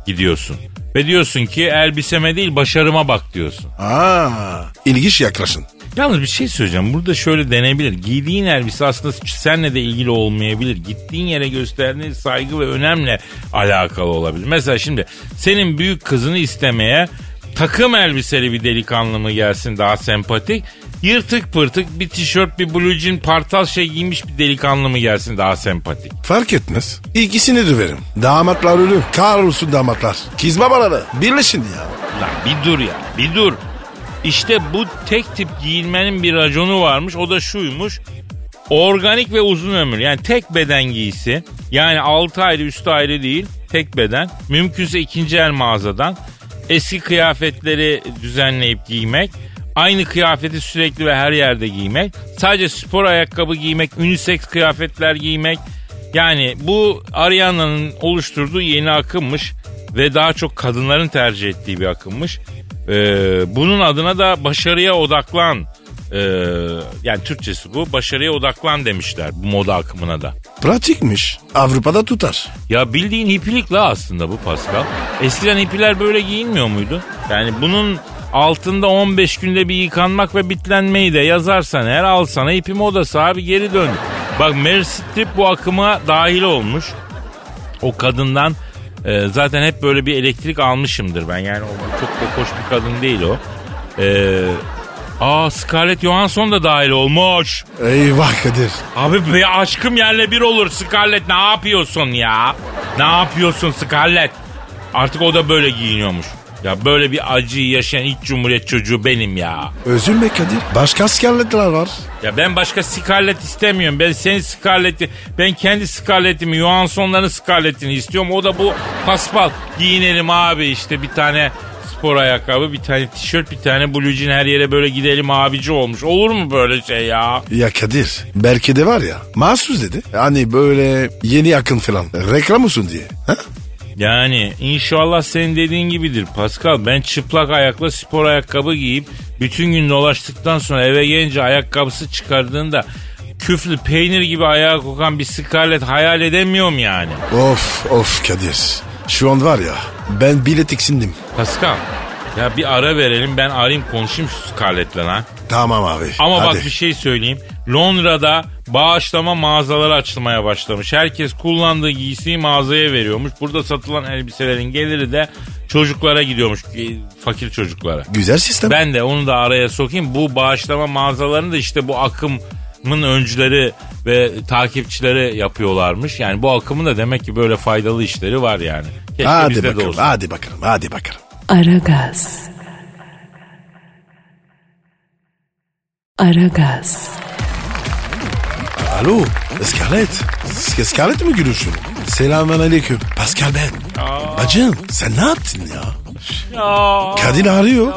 gidiyorsun. Ve diyorsun ki elbiseme değil başarıma bak diyorsun. Aa, ilginç yaklaşın. Yalnız bir şey söyleyeceğim. Burada şöyle denebilir. Giydiğin elbise aslında seninle de ilgili olmayabilir. Gittiğin yere gösterdiğin saygı ve önemle alakalı olabilir. Mesela şimdi senin büyük kızını istemeye takım elbiseli bir delikanlı mı gelsin daha sempatik Yırtık pırtık bir tişört bir blue jean partal şey giymiş bir delikanlı mı gelsin daha sempatik. Fark etmez. İkisini döverim. Damatlar ölü. Kahrolsun damatlar. Kiz babaları. Birleşin ya. Lan bir dur ya bir dur. İşte bu tek tip giyinmenin bir raconu varmış o da şuymuş. Organik ve uzun ömür yani tek beden giysi yani altı ayrı üstü ayrı değil tek beden mümkünse ikinci el mağazadan eski kıyafetleri düzenleyip giymek aynı kıyafeti sürekli ve her yerde giymek sadece spor ayakkabı giymek unisex kıyafetler giymek yani bu Ariana'nın oluşturduğu yeni akımmış ve daha çok kadınların tercih ettiği bir akımmış. Ee, bunun adına da başarıya odaklan ee, yani Türkçesi bu başarıya odaklan demişler bu moda akımına da. Pratikmiş. Avrupa'da tutar. Ya bildiğin hippilik la aslında bu Pascal. Eskiden hippiler böyle giyinmiyor muydu? Yani bunun altında 15 günde bir yıkanmak ve bitlenmeyi de yazarsan eğer al sana hippi modası abi geri dön. Bak Meryl Streep bu akıma dahil olmuş. O kadından e, zaten hep böyle bir elektrik almışımdır ben. Yani o çok da hoş bir kadın değil o. Eee Aa Scarlett Johansson da dahil olmuş. Eyvah Kadir. Abi be aşkım yerle bir olur Scarlett ne yapıyorsun ya? Ne yapıyorsun Scarlett? Artık o da böyle giyiniyormuş. Ya böyle bir acıyı yaşayan ilk cumhuriyet çocuğu benim ya. Üzülme Kadir. Başka askerletler var. Ya ben başka Scarlett istemiyorum. Ben senin Scarlett'i, ben kendi Scarlett'imi, Johansson'ların Scarlett'ini istiyorum. O da bu paspal. Giyinelim abi işte bir tane spor ayakkabı, bir tane tişört, bir tane blue jean her yere böyle gidelim abici olmuş. Olur mu böyle şey ya? Ya Kadir belki de var ya mahsus dedi. Hani böyle yeni akın falan reklam olsun diye. Ha? Yani inşallah senin dediğin gibidir Pascal. Ben çıplak ayakla spor ayakkabı giyip bütün gün dolaştıktan sonra eve gelince ayakkabısı çıkardığında küflü peynir gibi ayağa kokan bir Scarlett hayal edemiyorum yani. Of of Kadir. Şu an var ya ben bile tiksindim. Pascal ya bir ara verelim ben arayayım konuşayım şu Scarlett'le lan. Tamam abi. Ama hadi. bak bir şey söyleyeyim. Londra'da bağışlama mağazaları açılmaya başlamış. Herkes kullandığı giysiyi mağazaya veriyormuş. Burada satılan elbiselerin geliri de çocuklara gidiyormuş. e, Fakir çocuklara. Güzel sistem. Ben de onu da araya sokayım. Bu bağışlama mağazalarını da işte bu akımın öncüleri ve takipçileri yapıyorlarmış. Yani bu akımın da demek ki böyle faydalı işleri var yani. Keşke hadi bizde de bakalım olsun. hadi bakalım hadi bakalım. Aragaz. Aragaz. Alo Scarlett. S- Scarlett mi gülüyorsun? Selamun aleyküm. Pascal ben. Bacım sen ne yaptın ya? Ya, Kadın arıyor.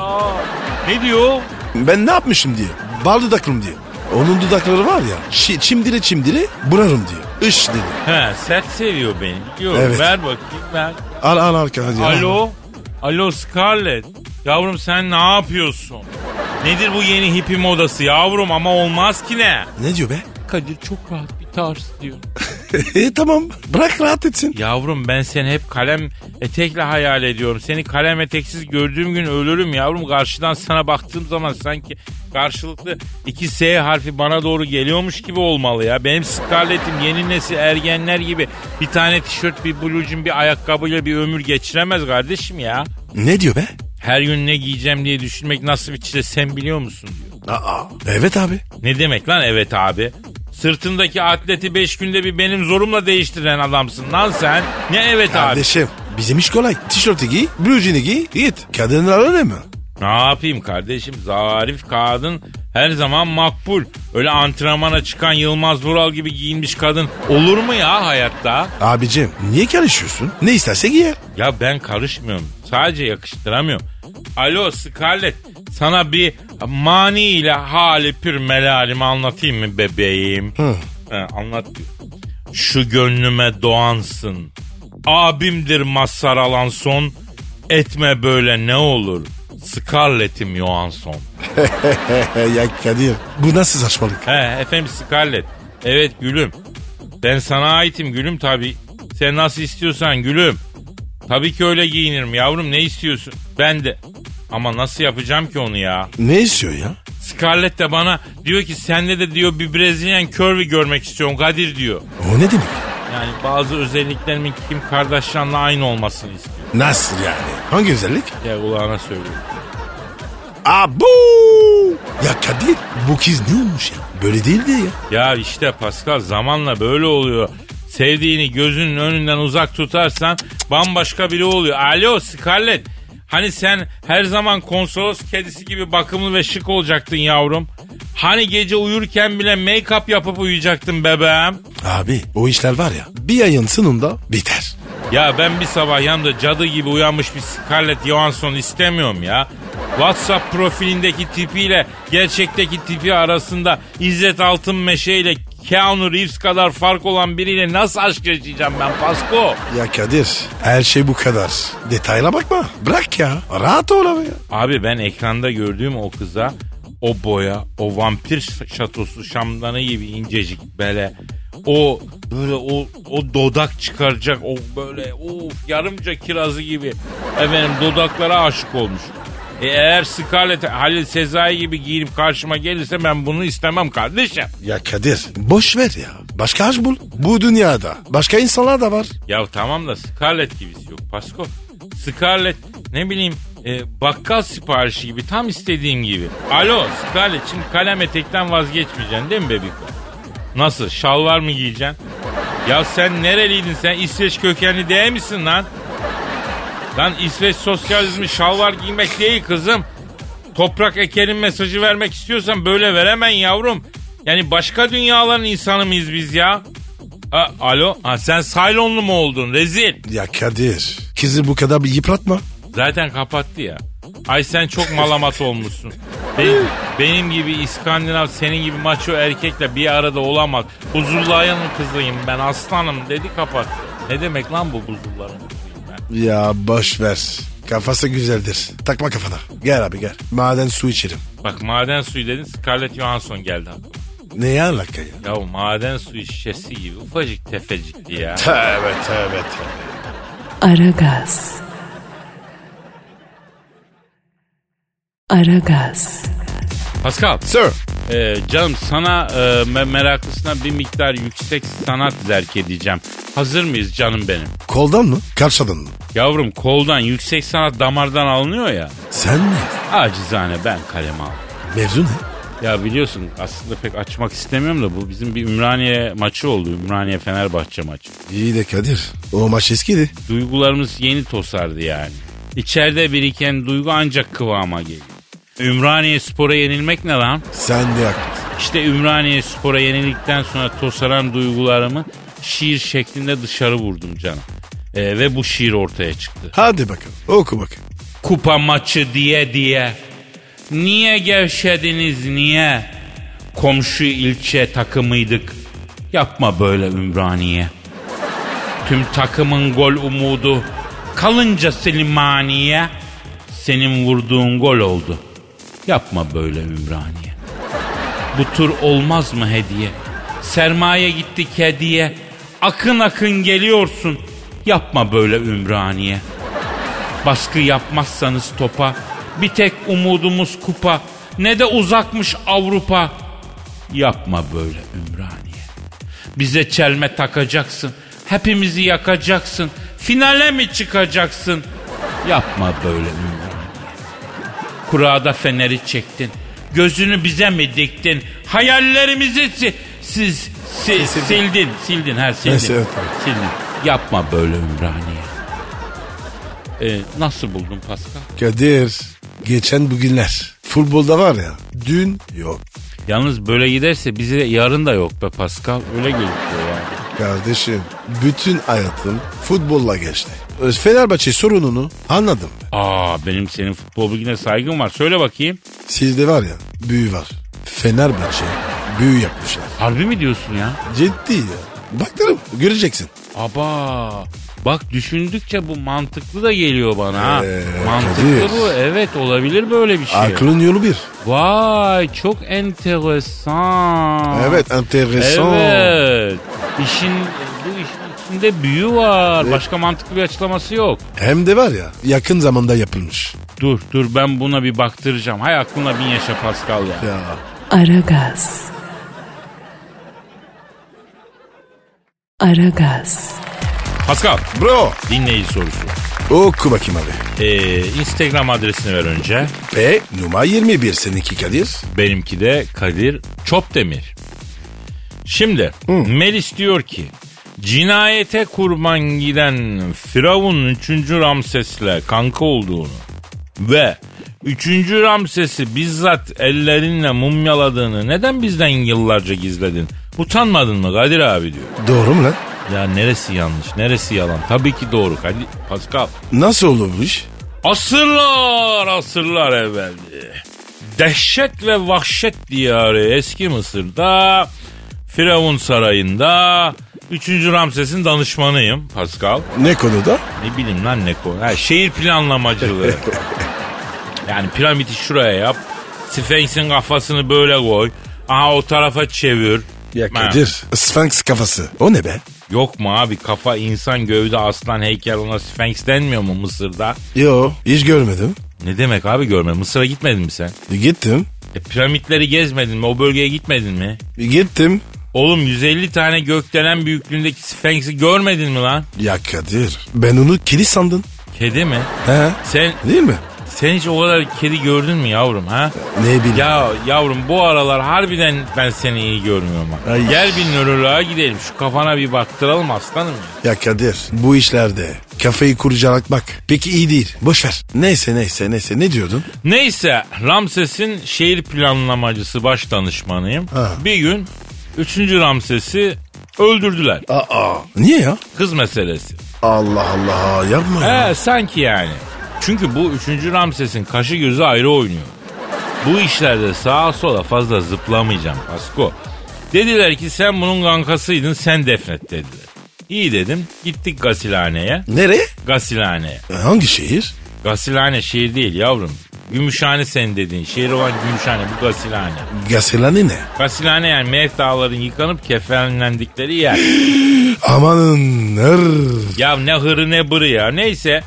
ne diyor? Ben ne yapmışım diye. Bal dudaklım diye. Onun dudakları var ya. Şi, çimdire çimdire burarım diyor. Iş dedi. He sert seviyor beni. Diyor Evet. ver bakayım ver. Al al al Kadir. al. Alo. Alo Scarlett. Yavrum sen ne yapıyorsun? Nedir bu yeni hippi modası yavrum ama olmaz ki ne? Ne diyor be? Kadir çok rahat bir tarz diyor. e tamam bırak rahat etsin. Yavrum ben seni hep kalem etekle hayal ediyorum. Seni kalem eteksiz gördüğüm gün ölürüm yavrum. Karşıdan sana baktığım zaman sanki karşılıklı iki S harfi bana doğru geliyormuş gibi olmalı ya. Benim Scarlett'im yeni nesil ergenler gibi bir tane tişört, bir blue jean, bir ayakkabıyla bir ömür geçiremez kardeşim ya. Ne diyor be? Her gün ne giyeceğim diye düşünmek nasıl bir çile sen biliyor musun diyor. Aa, evet abi. Ne demek lan evet abi? Sırtındaki atleti beş günde bir benim zorumla değiştiren adamsın lan sen. Ne evet abi? Kardeşim bizim iş kolay. Tişörtü giy, blue jean'i giy, git. Kadınlar öyle mi? Ne yapayım kardeşim? Zarif kadın her zaman makbul. Öyle antrenmana çıkan Yılmaz Vural gibi giyinmiş kadın olur mu ya hayatta? Abicim niye karışıyorsun? Ne isterse giyer. Ya ben karışmıyorum. Sadece yakıştıramıyorum. Alo Scarlett sana bir mani ile hali pür melalimi anlatayım mı bebeğim? Hı. He, anlat. Şu gönlüme doğansın. Abimdir Mazhar Alanson. Etme böyle ne olur. Scarlett'im Johansson. ya Kadir bu nasıl saçmalık? He efendim Scarlett. Evet gülüm. Ben sana aitim gülüm tabi. Sen nasıl istiyorsan gülüm. Tabii ki öyle giyinirim yavrum ne istiyorsun? Ben de. Ama nasıl yapacağım ki onu ya? Ne istiyor ya? Scarlett de bana diyor ki sende de diyor bir Brezilyan curvy görmek istiyorum Kadir diyor. O ne demek? Yani bazı özelliklerimin Kim Kardashian'la aynı olmasını istiyor. Nasıl yani? Hangi özellik? Ya kulağına söylüyorum. Abu! Ya Kadir bu kız ne olmuş ya? Böyle değildi ya. Ya işte Pascal zamanla böyle oluyor. Sevdiğini gözünün önünden uzak tutarsan bambaşka biri oluyor. Alo Scarlett. Hani sen her zaman konsolos kedisi gibi bakımlı ve şık olacaktın yavrum. Hani gece uyurken bile make-up yapıp uyuyacaktın bebeğim. Abi o işler var ya bir ayın sonunda biter. Ya ben bir sabah yanımda cadı gibi uyanmış bir Scarlett Johansson istemiyorum ya. WhatsApp profilindeki tipiyle gerçekteki tipi arasında İzzet Altınmeşe ile Keanu Reeves kadar fark olan biriyle nasıl aşk yaşayacağım ben Pasko? Ya Kadir her şey bu kadar. Detayla bakma. Bırak ya. Rahat ol abi ya. Abi ben ekranda gördüğüm o kıza o boya, o vampir şatosu şamdanı gibi incecik bele, o böyle o, o dodak çıkaracak o böyle of yarımca kirazı gibi efendim dodaklara aşık olmuş. E eğer Scarlett Halil Sezai gibi giyinip karşıma gelirse ben bunu istemem kardeşim. Ya Kadir boş ver ya. Başka aşk bul. Bu dünyada başka insanlar da var. Ya tamam da Scarlett gibisi yok Pasko. Scarlett ne bileyim e, bakkal siparişi gibi tam istediğim gibi. Alo Scarlett şimdi kalem etekten vazgeçmeyeceksin değil mi bebekler? Nasıl şalvar mı giyeceksin? Ya sen nereliydin sen İsveç kökenli değil misin lan? Lan İsveç sosyalizmi şalvar giymek değil kızım. Toprak ekerin mesajı vermek istiyorsan böyle veremen yavrum. Yani başka dünyaların insanı mıyız biz ya? Ha, alo ha, sen Saylonlu mu oldun rezil? Ya Kadir kızı bu kadar bir yıpratma. Zaten kapattı ya. Ay sen çok malamat olmuşsun. Benim, benim gibi İskandinav senin gibi maço erkekle bir arada olamaz. Buzullaya'nın kızıyım ben aslanım dedi kapat. Ne demek lan bu buzulların? Ya boş ver. Kafası güzeldir. Takma kafana. Gel abi gel. Maden su içerim. Bak maden suyu dedin Scarlett Johansson geldi aklıma. Ne alaka ya? Ya maden suyu şişesi gibi ufacık tefecikti ya. Tövbe tövbe tövbe. Aragaz. Aragaz. Pascal, Sir. E, canım sana e, me- meraklısına bir miktar yüksek sanat zerk edeceğim. Hazır mıyız canım benim? Koldan mı? Karşıdan mı? Yavrum koldan yüksek sanat damardan alınıyor ya. Sen mi? Acizane ben kalem aldım. Mevzu ne? Ya biliyorsun aslında pek açmak istemiyorum da bu bizim bir Ümraniye maçı oldu. Ümraniye Fenerbahçe maçı. İyi de Kadir. O maç eskidi. Duygularımız yeni tosardı yani. İçeride biriken duygu ancak kıvama geliyor. Ümraniye Spor'a yenilmek ne lan? Sen de haklısın. İşte Ümraniye Spor'a yenildikten sonra tosaran duygularımı şiir şeklinde dışarı vurdum canım. Ee, ve bu şiir ortaya çıktı. Hadi bakalım. Oku bakayım. Kupa maçı diye diye. Niye gevşediniz niye? Komşu ilçe takımıydık. Yapma böyle Ümraniye. Tüm takımın gol umudu. Kalınca Selimaniye. Senin vurduğun gol oldu. Yapma böyle Ümraniye. Bu tur olmaz mı hediye? Sermaye gittik hediye. Akın akın geliyorsun. Yapma böyle Ümraniye. Baskı yapmazsanız topa bir tek umudumuz kupa ne de uzakmış Avrupa. Yapma böyle Ümraniye. Bize çelme takacaksın. Hepimizi yakacaksın. Finale mi çıkacaksın? Yapma böyle Ümraniye. Kurada feneri çektin. Gözünü bize mi diktin? Hayallerimizi si- siz si- sildin. Sildin her sildin. Neyse, evet, Sildin. Yapma böyle Ümraniye. Ee, nasıl buldun Pascal? Kadir. Geçen bugünler. Futbolda var ya. Dün yok. Yalnız böyle giderse bize yarın da yok be Pascal. Öyle gözüküyor yani. Kardeşim bütün hayatım futbolla geçti. Fenerbahçe sorununu anladım. Aa benim senin futbol bilgine saygım var. Söyle bakayım. Sizde var ya büyü var. Fenerbahçe büyü yapmışlar. Harbi mi diyorsun ya? Ciddi ya. Baktırım göreceksin. Aba bak düşündükçe bu mantıklı da geliyor bana ha. Ee, mantıklı Kadir. bu evet olabilir böyle bir şey. Aklın yolu bir. Vay çok enteresan. Evet enteresan. Evet. İşin içinde büyü var. Başka mantıklı bir açıklaması yok. Hem de var ya yakın zamanda yapılmış. Dur dur ben buna bir baktıracağım. Hay aklına bin yaşa Pascal ya. Ya Aragaz. Aragaz. Pascal bro dinleyici sorusu. Oku bakayım abi. Ee, Instagram adresini ver önce. P numara 21 seninki Kadir. Benimki de Kadir Çopdemir. Şimdi Melis diyor ki cinayete kurban giden Firavun 3. Ramses'le kanka olduğunu ve 3. Ramses'i bizzat ellerinle mumyaladığını neden bizden yıllarca gizledin? Utanmadın mı Kadir abi diyor. Doğru mu lan? Ya neresi yanlış neresi yalan? Tabii ki doğru Kadir Pascal. Nasıl olur bu iş? Asırlar asırlar evveldi. Dehşet ve vahşet diyarı eski Mısır'da Firavun sarayında 3. Ramses'in danışmanıyım Pascal. Ne konuda? Ne bileyim lan ne konu. Ha, şehir planlamacılığı. yani piramidi şuraya yap. Sphinx'in kafasını böyle koy. Aha o tarafa çevir. Ya Ha. Kadir. Sphinx kafası. O ne be? Yok mu abi kafa insan gövde aslan heykel ona Sphinx denmiyor mu Mısır'da? Yo hiç görmedim. Ne demek abi görme Mısır'a gitmedin mi sen? E, Gittim. E, piramitleri gezmedin mi? O bölgeye gitmedin mi? E, Gittim. Oğlum 150 tane gökdelen büyüklüğündeki Sphinx'i görmedin mi lan? Ya Kadir ben onu kedi sandın. Kedi mi? He? Sen Değil mi? sen hiç o kadar kedi gördün mü yavrum ha? Ne bileyim. Ya yavrum bu aralar harbiden ben seni iyi görmüyorum ha. Ay. Gel bir nöroloğa gidelim şu kafana bir baktıralım aslanım ya. Ya Kadir bu işlerde kafayı kurcalamak bak peki iyi değil. Boş ver. Neyse neyse neyse ne diyordun? Neyse Ramses'in şehir planlamacısı baş danışmanıyım. Ha. Bir gün 3. Ramses'i öldürdüler. Aa. Niye ya? Kız meselesi. Allah Allah yapma ya. He sanki yani. Çünkü bu 3. Ramses'in kaşı gözü ayrı oynuyor. Bu işlerde sağa sola fazla zıplamayacağım Pasko. Dediler ki sen bunun kankasıydın sen defnet dediler. İyi dedim gittik gasilhaneye. Nereye? Gasilhaneye. E, Hangi şehir? Gasilhane şehir değil yavrum. Gümüşhane sen dediğin şehir olan Gümüşhane bu gasilhane. Gaselani ne? Gasilhane yani mevtaların yıkanıp kefenlendikleri yer. Amanın. Hır. ya ne hırı ne bırı ya neyse.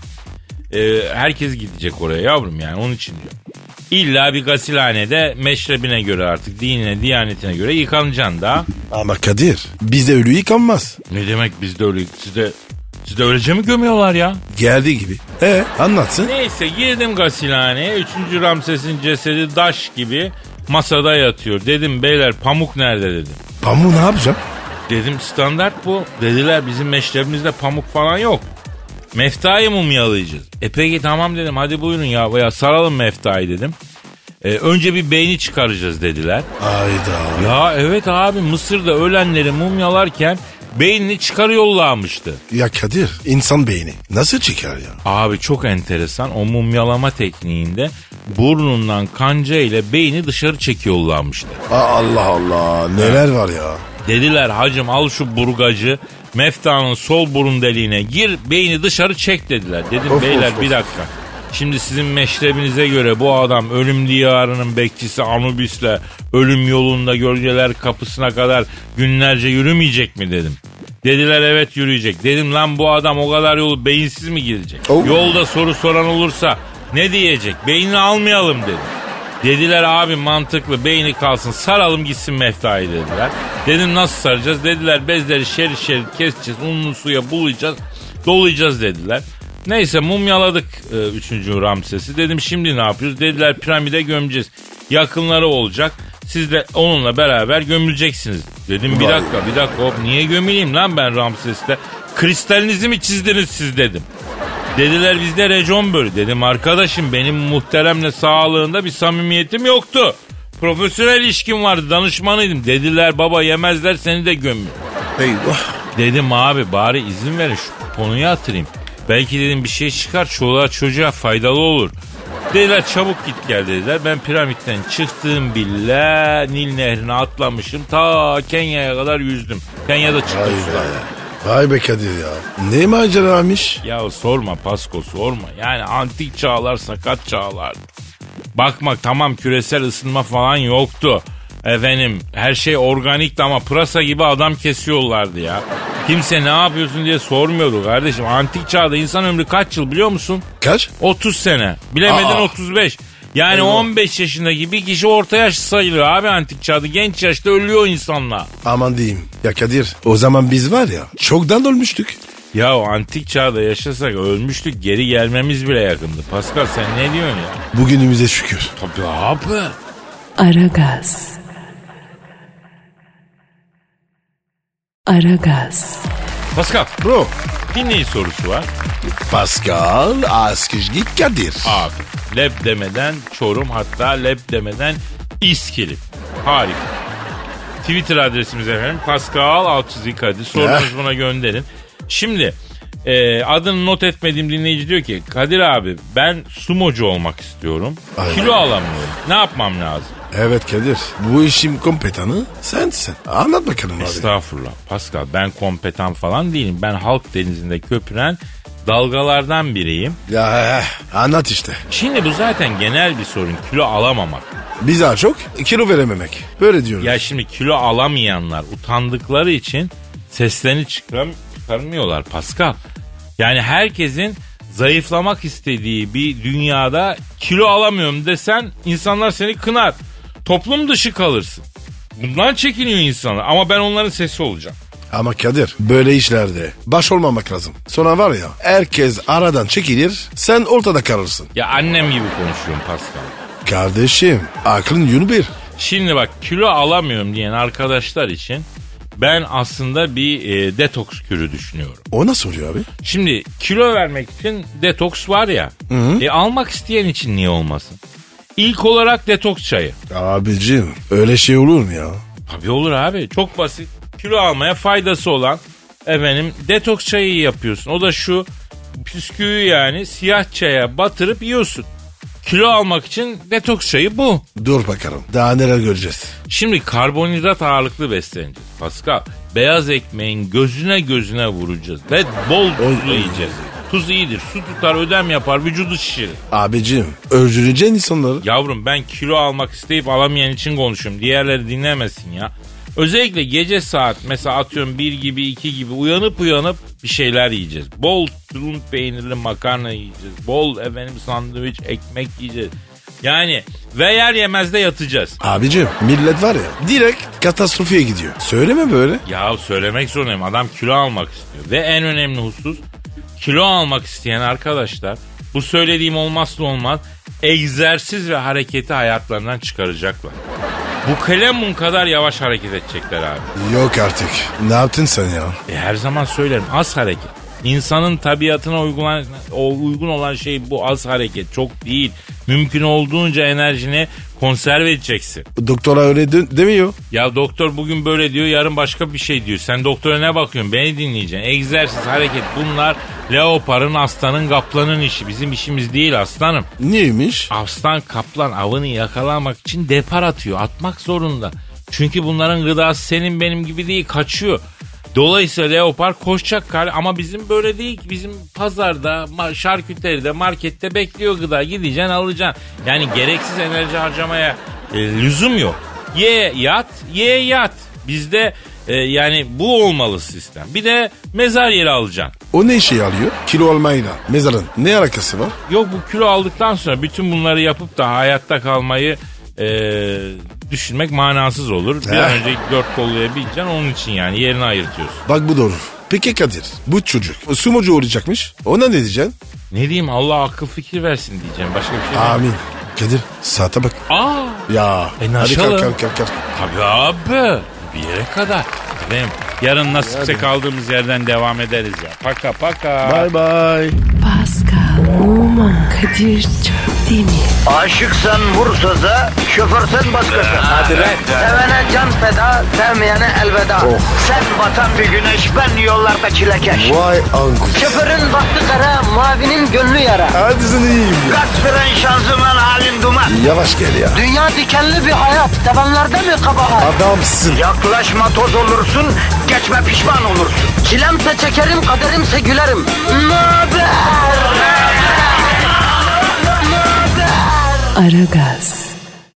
e, herkes gidecek oraya yavrum yani onun için diyor. İlla bir gasilhanede meşrebine göre artık dinine diyanetine göre yıkanacaksın da. Ama Kadir bizde ölü yıkanmaz. Ne demek bizde öyle sizde sizde öylece mi gömüyorlar ya? Geldiği gibi. E anlatsın. Neyse girdim gasilhaneye. Üçüncü Ramses'in cesedi daş gibi masada yatıyor. Dedim beyler pamuk nerede dedim. Pamuğu ne yapacağım? Dedim standart bu. Dediler bizim meşrebimizde pamuk falan yok. Meftayı mumyalayacağız. E peki tamam dedim hadi buyurun ya, ya saralım meftayı dedim. E, önce bir beyni çıkaracağız dediler. Ayda. Ya evet abi Mısır'da ölenleri mumyalarken beynini çıkarıyorlarmıştı. Ya Kadir insan beyni nasıl çıkar ya? Abi çok enteresan o mumyalama tekniğinde burnundan kanca ile beyni dışarı çekiyorlarmıştı. Aa, Allah Allah neler var ya. Dediler hacım al şu burgacı meftanın sol burun deliğine gir beyni dışarı çek dediler. Dedim Of, beyler of, bir dakika. Şimdi sizin meşrebinize göre bu adam ölüm diyarının bekçisi Anubis'le ölüm yolunda gölgeler kapısına kadar günlerce yürümeyecek mi dedim. Dediler evet yürüyecek. Dedim lan bu adam o kadar yolu beyinsiz mi gidecek? Oh. Yolda soru soran olursa ne diyecek? Beynini almayalım dedim. Dediler abi mantıklı beyni kalsın saralım gitsin meftayı dediler. Dedim nasıl saracağız? Dediler bezleri şerit şerit keseceğiz unlu suya bulayacağız dolayacağız dediler. Neyse mumyaladık 3. Ramses'i. Dedim şimdi ne yapıyoruz? Dediler piramide gömeceğiz. Yakınları olacak. Siz de onunla beraber gömüleceksiniz. Dedim bir dakika bir dakika hop niye gömüleyim lan ben Ramses'te? Kristalinizi mi çizdiniz siz dedim. Dediler bizde rejyon bölü. Dedim arkadaşım benim muhteremle sağlığında bir samimiyetim yoktu. Profesyonel ilişkim vardı danışmanıydım. Dediler baba yemezler seni de gömür. Eyvah. Dedim abi bari izin verin şu konuyu hatırlayayım. Belki dedim bir şey çıkar çoluğa çocuğa faydalı olur. Dediler çabuk git gel dediler. Ben piramitten çıktığım bile Nil nehrine atlamışım. Ta Kenya'ya kadar yüzdüm. Kenya'da çıktım Vay sudan. be. Vay be Kadir ya. Ne maceramış. Ya sorma Pasko sorma. Yani antik çağlar sakat çağlardı. Bakmak tamam küresel ısınma falan yoktu. Efendim her şey organikti ama pırasa gibi adam kesiyorlardı ya. Kimse ne yapıyorsun diye sormuyordu kardeşim. Antik çağda insan ömrü kaç yıl biliyor musun? Kaç? 30 sene. Bilemedin Aa. 35. Yani Eyvah. 15 yaşındaki bir kişi orta yaş sayılıyor abi antik çağda. Genç yaşta ölüyor insanlar. Aman diyeyim. Ya Kadir o zaman biz var ya çoktan ölmüştük. Ya o antik çağda yaşasak ölmüştük geri gelmemiz bile yakındı. Pascal sen ne diyorsun ya? Bugünümüze şükür. Tabii abi. Aragaz. Aragaz. Pascal Bro. dinleyici sorusu var. Pascal Askizgi Kadir. Abi leb demeden Çorum hatta leb demeden İskilip. Harika. Twitter adresimiz efendim Pascal Altçizgi Kadir. Sorunuzu buna gönderin. Şimdi e, adını not etmediğim dinleyici diyor ki Kadir abi ben sumocu olmak istiyorum. Aynen. Kilo alamıyorum. Ne yapmam lazım? Evet Kadir. Bu işin kompetanı sensin. Anlat bakalım abi. Estağfurullah. Pascal ben kompetan falan değilim. Ben halk denizinde köpüren dalgalardan biriyim. Ya eh, anlat işte. Şimdi bu zaten genel bir sorun. Kilo alamamak. Biz daha çok kilo verememek. Böyle diyoruz. Ya şimdi kilo alamayanlar utandıkları için seslerini çıkaram çıkarmıyorlar Pascal. Yani herkesin zayıflamak istediği bir dünyada kilo alamıyorum desen insanlar seni kınar. Toplum dışı kalırsın. Bundan çekiniyor insanlar ama ben onların sesi olacağım. Ama Kadir böyle işlerde baş olmamak lazım. Sonra var ya herkes aradan çekilir sen ortada kalırsın. Ya annem gibi konuşuyorum Pascal. Kardeşim aklın yönü bir. Şimdi bak kilo alamıyorum diyen arkadaşlar için ben aslında bir e, detoks kürü düşünüyorum. O nasıl oluyor abi? Şimdi kilo vermek için detoks var ya. E, almak isteyen için niye olmasın? İlk olarak detoks çayı. Abicim öyle şey olur mu ya? Tabii olur abi. Çok basit. Kilo almaya faydası olan efendim detoks çayı yapıyorsun. O da şu püsküyü yani siyah çaya batırıp yiyorsun. Kilo almak için detoks çayı bu. Dur bakalım daha neler göreceğiz. Şimdi karbonhidrat ağırlıklı besleneceğiz. Pascal beyaz ekmeğin gözüne gözüne vuracağız ve bol tuzlu yiyeceğiz. Tuz iyidir. Su tutar, ödem yapar, vücudu şişirir. Abicim öldüreceksin insanları. Yavrum ben kilo almak isteyip alamayan için konuşuyorum. Diğerleri dinlemesin ya. Özellikle gece saat mesela atıyorum bir gibi iki gibi uyanıp uyanıp bir şeyler yiyeceğiz. Bol tulum peynirli makarna yiyeceğiz. Bol efendim sandviç ekmek yiyeceğiz. Yani ve yer yemez de yatacağız. Abicim millet var ya direkt katastrofeye gidiyor. Söyleme böyle. Ya söylemek zorundayım. Adam kilo almak istiyor. Ve en önemli husus kilo almak isteyen arkadaşlar bu söylediğim olmazsa olmaz egzersiz ve hareketi hayatlarından çıkaracaklar. Bu kalemun kadar yavaş hareket edecekler abi. Yok artık. Ne yaptın sen ya? E her zaman söylerim az hareket. İnsanın tabiatına uygun, o uygun olan şey bu az hareket. Çok değil. Mümkün olduğunca enerjini konserve edeceksin. Doktora öyle de- demiyor. Ya doktor bugün böyle diyor yarın başka bir şey diyor. Sen doktora ne bakıyorsun? Beni dinleyeceksin. Egzersiz, hareket bunlar leoparın, aslanın, kaplanın işi. Bizim işimiz değil aslanım. Neymiş? Aslan kaplan avını yakalamak için depar atıyor. Atmak zorunda. Çünkü bunların gıdası senin benim gibi değil kaçıyor. Dolayısıyla leopar koşacak kar ama bizim böyle değil ki. Bizim pazarda, şarküteride, markette bekliyor gıda. Gideceksin alacaksın. Yani gereksiz enerji harcamaya e, lüzum yok. Ye yat, ye yat. Bizde e, yani bu olmalı sistem. Bir de mezar yeri alacaksın. O ne işe yarıyor? Kilo almayla mezarın ne alakası var? Yok bu kilo aldıktan sonra bütün bunları yapıp da hayatta kalmayı e, düşünmek manasız olur. Bir an Eh. önce dört kolluya bineceksin onun için yani yerini ayırtıyorsun. Bak bu doğru. Peki Kadir bu çocuk sumocu olacakmış. Ona ne diyeceksin? Ne diyeyim Allah akıl fikir versin diyeceğim. Başka bir şey. Amin. Kadir saate bak. Aa Ya. E, hadi kalk kalk kalk. kalk. tabii abi. Bir yere kadar. Benim yarın nasipse kaldığımız yerden devam ederiz ya. Paka paka. Bye bye. Pascal, Oman, Kadir değil mi? Aşıksan vursa da, şoförsen başkasın. Hadi Sevene can feda, sevmeyene elveda. Sen batan bir güneş, ben yollarda çilekeş. Vay anku. Şoförün baktı kara, mavinin gönlü yara. Hadi sen iyiyim ya. Kasperen şanzıman halin duman. Yavaş gel ya. Dünya dikenli bir hayat, sevenlerde mi kabahar? Adamsın. Yaklaşma toz olursun, geçme pişman olursun. Çilemse çekerim, kaderimse gülerim. Möber! Aragaz.